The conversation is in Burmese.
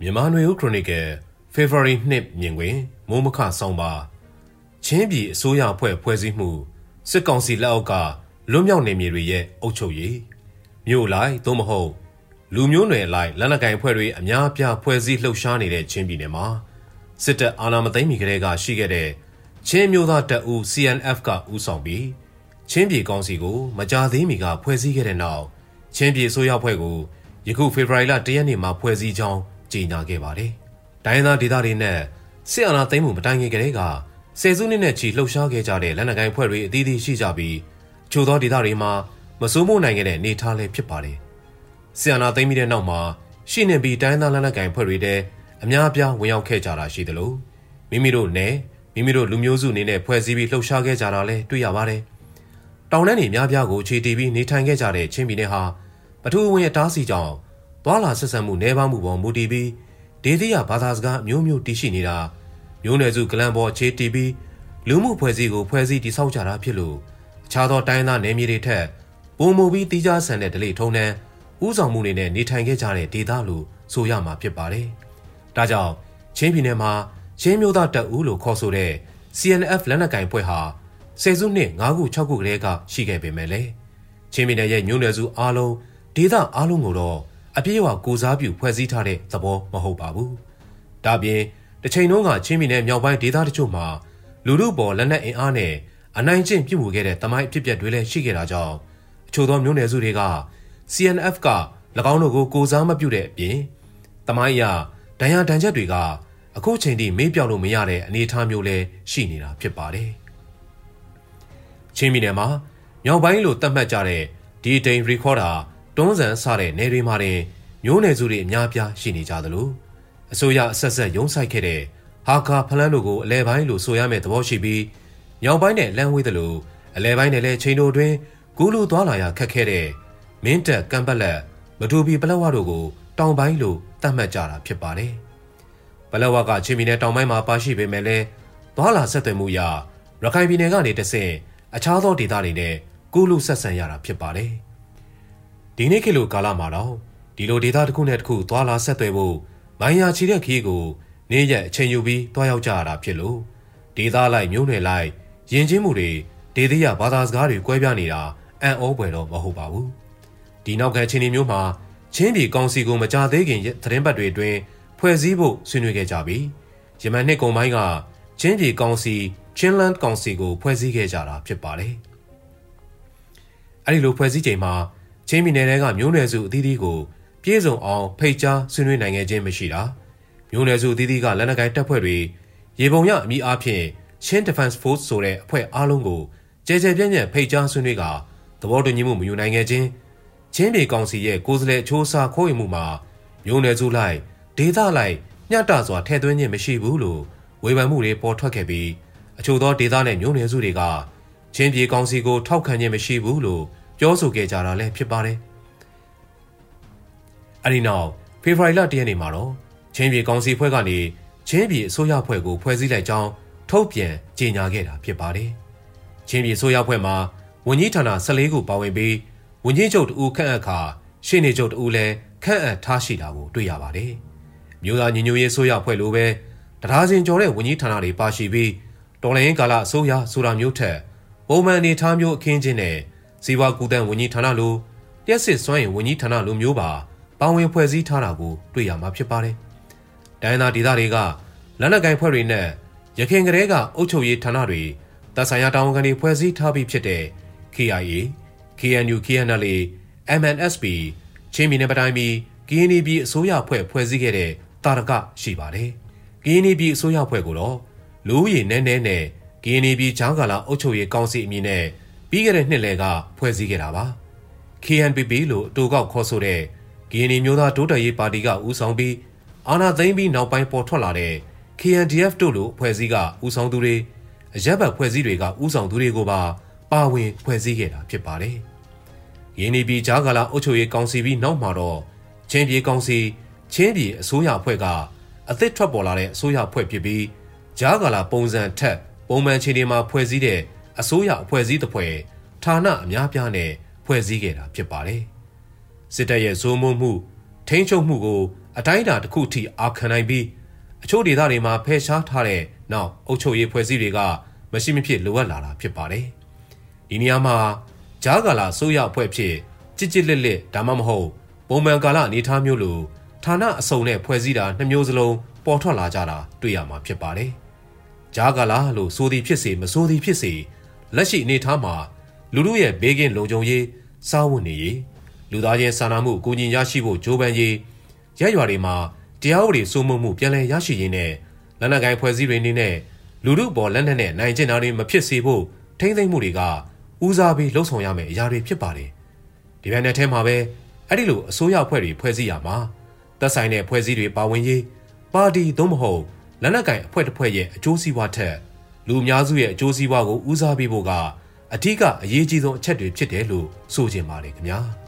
မြန်မာနွေဦးခရိုနီကယ် February 2မြင်တွင်မိုးမခဆောင်းပါချင်းပြည်အစိုးရအဖွဲ့ဖွဲ့စည်းမှုစစ်ကောင်စီလက်အောက်ကလွတ်မြောက်နေမြေတွေရဲ့အုပ်ချုပ်ရေးမြို့လိုက်သို့မဟုတ်လူမျိုးနွယ်လိုက်လက်နက်ကင်ဖွဲ့တွေအများအပြားဖွဲ့စည်းလှုပ်ရှားနေတဲ့ချင်းပြည်နယ်မှာစစ်တပ်အာဏာမသိမ်းမီကတည်းကရှိခဲ့တဲ့ချင်းမျိုးသားတပ်ဦး CNF ကဦးဆောင်ပြီးချင်းပြည်ကောင်စီကိုမကြာသေးမီကဖွဲ့စည်းခဲ့တဲ့နောက်ချင်းပြည်အစိုးရအဖွဲ့ကိုယခုဖေဖော်ဝါရီလ၁ရက်နေ့မှာဖွဲ့စည်းကြောင်း ကြေညာခဲ့ပါတယ်။တိုင်းသားဒေသတွေနဲ့စစ်အာဏာသိမ်းမှုမတိုင်ခင်ကတည်းကဆယ်စုနှစ်နဲ့ချီလှုပ်ရှားခဲ့ကြတဲ့လက်နက်ကိုင်ဖွဲ့တွေအသီးသီးရှိကြပြီးအချို့သောဒေသတွေမှာမစိုးမိုးနိုင်ခဲ့တဲ့နေထားလည်းဖြစ်ပါတယ်။စစ်အာဏာသိမ်းပြီးတဲ့နောက်မှာရှိနေပြီးတိုင်းသားလက်နက်ကိုင်ဖွဲ့တွေတဲ့အများအပြားဝင်ရောက်ခဲ့ကြတာရှိသလိုမိမိတို့နဲ့မိမိတို့လူမျိုးစုအနေနဲ့ဖွဲ့စည်းပြီးလှုပ်ရှားခဲ့ကြတာလည်းတွေ့ရပါတယ်။တောင်တန်းတွေများပြားကိုခြေတီးပြီးနေထိုင်ခဲ့ကြတဲ့ချင်းပြည်နယ်ဟာပထူဝင်အတားစီကြောင့် သွာလာဆက်ဆံမှုနှဲပါမှုပေါ်မူတည်ပြီးဒေသရဘာသာစကားမျိုးမျိုးတည်ရှိနေတာမျိုးနွယ်စုကလန်ပေါ်ခြေတီးပြီးလူမှုဖွဲ့စည်းကိုဖွဲ့စည်းတည်ဆောက်ကြတာဖြစ်လို့အခြားသောတိုင်းသားနယ်မြေတွေထက်ပုံမူပြီးတီးခြားဆန်တဲ့ဒလိထုံနှံဥဆောင်မှုတွေနဲ့နေထိုင်ခဲ့ကြတဲ့ဒေသလို့ဆိုရမှာဖြစ်ပါတယ်။ဒါကြောင့်ချင်းပြည်နယ်မှာချင်းမျိုးသားတပ်ဦးလို့ခေါ်ဆိုတဲ့ CNF လက်နက်ကင်ဖွဲ့ဟာဆယ်စုနှစ်9ခု6ခုကလေးကရှိခဲ့ပေမဲ့လေချင်းပြည်နယ်ရဲ့မျိုးနွယ်စုအားလုံးဒေသအားလုံးကိုတော့ အပြည့်အဝကိုစားပြုဖွဲ့စည်းထားတဲ့သဘောမဟုတ်ပါဘူး။ဒါပြင်တစ်ချိန်လုံးကချင်းပြည်နယ်မြောက်ပိုင်းဒေသတချို့မှာလူမှုပေါ်လက်နက်အင်အားနဲ့အနိုင်ကျင့်ပြုမှုခဲ့တဲ့တမိုင်းအဖြစ်အပျက်တွေလည်းရှိခဲ့တာကြောင့်အချို့သောမျိုးနွယ်စုတွေက CNF က၎င်းတို့ကိုကိုစားမပြုတဲ့အပြင်တမိုင်းအရဒဏ်ရာဒဏ်ချက်တွေကအခုချိန်ထိမေးပြောက်လို့မရတဲ့အနေအထားမျိုးလည်းရှိနေတာဖြစ်ပါတယ်။ချင်းပြည်နယ်မှာမြောက်ပိုင်းလိုသတ်မှတ်ကြတဲ့ဒီတိန်ရီခေါ်ဒါ တွန်းဆန်စတဲ့နေတွေမှာတင်မျိုးနယ်စုတွေအများပြားရှိနေကြသလိုအစိုးရအဆက်ဆက်ရုံးဆိုင်ခဲ့တဲ့ဟာကာဖလန်းတို့ကိုအလဲပိုင်းလို့ဆိုရမယ့်သဘောရှိပြီးညောင်ပိုင်းနဲ့လမ်းဝေးသလိုအလဲပိုင်းနဲ့လည်းချိန်တို့တွင်ကူးလူသွားလာရခက်ခဲတဲ့မင်းတက်ကံပက်လက်မတူပီပလက်ဝတို့ကိုတောင်ပိုင်းလို့သတ်မှတ်ကြတာဖြစ်ပါတယ်။ပလက်ဝကချင်းပြည်နယ်တောင်ပိုင်းမှာပါရှိပေမဲ့လည်းသွာလာဆက်သွယ်မှုရရခိုင်ပြည်နယ်ကနေတဆင့်အခြားသောဒေသတွေနဲ့ကူးလူဆက်ဆံရတာဖြစ်ပါတယ်။ ဒီနေ့ခေတ်လိုကာလမှာတော့ဒီလိုဒေတာတစ်ခုနဲ့တစ်ခုသွာလာဆက်သွယ်ဖို့မိုင်းယာချီတဲ့ခီးကိုနေ့ရက်အချိန်ယူပြီးတွားရောက်ကြရတာဖြစ်လို့ဒေတာလိုက်မျိုးနွယ်လိုက်ယဉ်ကျေးမှုတွေဒေသရဘာသာစကားတွေကွဲပြားနေတာအံ့ဩဖွယ်တော့မဟုတ်ပါဘူးဒီနောက်ကချင်းဒီမျိုးမှာချင်းပြည်ကောင်စီကိုမကြသေးခင်သတင်းပတ်တွေအတွင်းဖွဲ့စည်းဖို့ဆွေးနွေးခဲ့ကြပြီးယမန်နှစ်ကုန်ပိုင်းကချင်းပြည်ကောင်စီချင်းလန်ကောင်စီကိုဖွဲ့စည်းခဲ့ကြတာဖြစ်ပါတယ်အဲဒီလိုဖွဲ့စည်းချိန်မှာ ချင်းပြည်နယ်ကမျိုးနွယ်စုအသီးသီးကိုပြည့်စုံအောင်ဖိတ်ကြားဆွေးနွေးနိုင်ခဲ့ခြင်းမရှိတာမျိုးနွယ်စုအသီးသီးကလက်နက်ကိုင်တပ်ဖွဲ့တွေရေပုံရအမိအားဖြင့်ချင်း Defense Force ဆိုတဲ့အဖွဲ့အားလုံးကိုကြဲကြဲပြန့်ပြန့်ဖိတ်ကြားဆွေးနွေးကသဘောတူညီမှုမယူနိုင်ခဲ့ခြင်းချင်းပြည်ကောင်စီရဲ့ကိုယ်စားလှယ်အချိုးအစားခိုးဝင်မှုမှာမျိုးနွယ်စုလိုက်ဒေသလိုက်ညှတစွာထည့်သွင်းခြင်းမရှိဘူးလို့ဝေဖန်မှုတွေပေါ်ထွက်ခဲ့ပြီးအချို့သောဒေသနဲ့မျိုးနွယ်စုတွေကချင်းပြည်ကောင်စီကိုထောက်ခံခြင်းမရှိဘူးလို့ ပြောဆိုခဲ့ကြတာလည်းဖြစ်ပါတယ်။အဲဒီနောက်ဖေဖော်ဝါရီလ၁ရက်နေ့မှာတော့ချင်းပြည်ကောင်စီဖွဲ့ကနေချင်းပြည်အစိုးရဖွဲ့ကိုဖွဲ့စည်းလိုက်ကြောင်းထုတ်ပြန်ကြေညာခဲ့တာဖြစ်ပါတယ်။ချင်းပြည်အစိုးရဖွဲ့မှာဝန်ကြီးဌာန14ခုပါဝင်ပြီးဝန်ကြီးချုပ်တဦးခန့်အပ်ခါရှေ့နေချုပ်တဦးလည်းခန့်အပ်ထားရှိတာကိုတွေ့ရပါတယ်။မြို့သားညီညွတ်ရေးအစိုးရဖွဲ့လိုပဲတရားစင်ကျော်တဲ့ဝန်ကြီးဌာနတွေပါရှိပြီးတော်လိုင်းကာလအစိုးရဆိုတာမျိုးထက်ပုံမှန်အနေထားမျိုးအခင်းချင်းနဲ့ ဇီဝကူတန်ဝန်ကြီးဌာနလိုလျှက်စစ်စွမ်းရင်ဝန်ကြီးဌာနလိုမျိုးပါပါဝင်ဖွဲ့စည်းထားတာကိုတွေ့ရမှာဖြစ်ပါတယ်။ဒိုင်းသားဒေသတွေကလက်နက်ကင်ဖွဲ့တွေနဲ့ရခိုင်ကလေးကအုပ်ချုပ်ရေးဌာနတွေတပ်ဆိုင်ရာတာဝန်ခံတွေဖွဲ့စည်းထားပြီးဖြစ်တဲ့ KIA, KNU, KNLA, MNSP ချင်းပြည်နယ်ပတိုင်းပြည် KNB အစိုးရဖွဲ့ဖွဲ့စည်းခဲ့တဲ့တာရကရှိပါတယ်။ KNB အစိုးရဖွဲ့ကိုတော့လူဦးရေနည်းနည်းနဲ့ KNB ဂျောင်းကာလာအုပ်ချုပ်ရေးကောင်စီအမည်နဲ့ ပြီးခဲ့တဲ့နှစ်လယ်ကဖွဲ့စည်းခဲ့တာပါ KNPP လို့အတူကောက်ခေါ်ဆိုတဲ့ဂီနီမျိုးသားဒိုးတက်ရေးပါတီကဦးဆောင်ပြီးအာဏာသိမ်းပြီးနောက်ပိုင်းပေါ်ထွက်လာတဲ့ KNDF တို့လိုဖွဲ့စည်းကဦးဆောင်သူတွေအရက်ဘတ်ဖွဲ့စည်းတွေကဦးဆောင်သူတွေကိုပါပါဝင်ဖွဲ့စည်းခဲ့တာဖြစ်ပါတယ်။ရင်းနှီးပြီးဂျာကာလာအုပ်ချုပ်ရေးကောင်စီပြီးနောက်မှာတော့ချင်းပြည်ကောင်စီချင်းပြည်အစိုးရအဖွဲ့ကအသစ်ထွက်ပေါ်လာတဲ့အစိုးရအဖွဲ့ဖြစ်ပြီးဂျာကာလာပုံစံထက်ပုံမှန်ခြေနေမှာဖွဲ့စည်းတဲ့ အစိုးရအဖွဲ့အစည်းတစ်ဖွဲ့ဌာနအများပြားနဲ့ဖွဲ့စည်းခဲ့တာဖြစ်ပါတယ်။စစ်တပ်ရဲ့ဇိုးမုံမှု ထိန်းချုပ်မှုကို အတိုင်းအတာတစ်ခုထိအာခံနိုင်ပြီးအချို့ဒေသတွေမှာဖယ်ရှားထားတဲ့နောက်အုပ်ချုပ်ရေးဖွဲ့စည်းတွေကမရှိမဖြစ်လိုအပ်လာတာဖြစ်ပါတယ်။ဒီနေရာမှာဂျားကာလာဆိုရအဖွဲ့ဖြစ်ကြစ်ကြစ်လက်လက်ဒါမှမဟုတ်ပုံမှန်ကာလအနေထားမျိုးလိုဌာနအစုံနဲ့ဖွဲ့စည်းတာနှမျိုးစလုံးပေါ်ထွက်လာကြတာတွေ့ရမှာဖြစ်ပါတယ်။ဂျားကာလာလို့ဆိုသည်ဖြစ်စေမဆိုသည်ဖြစ်စေ လက်ရှိအနေထားမှာလူလူရဲ့ဘေးကင်းလုံခြုံရေးစားဝတ်နေရေးလူသားချင်းစာနာမှုအကူအညီရရှိဖို့ကြိုးပမ်းရေးရက်ရွာတွေမှာတရားဥပဒေစိုးမိုးမှုပြန်လည်ရရှိရေးနဲ့လက်နက်ကိုင်ဖွဲ့စည်းတွေအနေနဲ့လူမှုပေါ်လက်နက်နဲ့နိုင်ကျင့်တာတွေမဖြစ်စေဖို့ထိမ့်သိမ့်မှုတွေကဦးစားပေးလှုံ့ဆော်ရမယ့်အရာတွေဖြစ်ပါတယ်။ဒီပိုင်းနဲ့ထဲမှာပဲအဲ့ဒီလိုအစိုးရအဖွဲ့တွေဖွဲ့စည်းရမှာသက်ဆိုင်တဲ့ဖွဲ့စည်းတွေပါဝင်ရေးပါတီသို့မဟုတ်လက်နက်ကင်အဖွဲ့တစ်ဖွဲ့ရဲ့အကျိုးစီးပွားထက် လူအများစုရဲ့အကျိုးစီးပွားကိုဦးစားပေးဖို့ကအထူးကအရေးကြီးဆုံးအချက်တွေဖြစ်တယ်လို့ဆိုချင်ပါတယ်ခင်ဗျာ။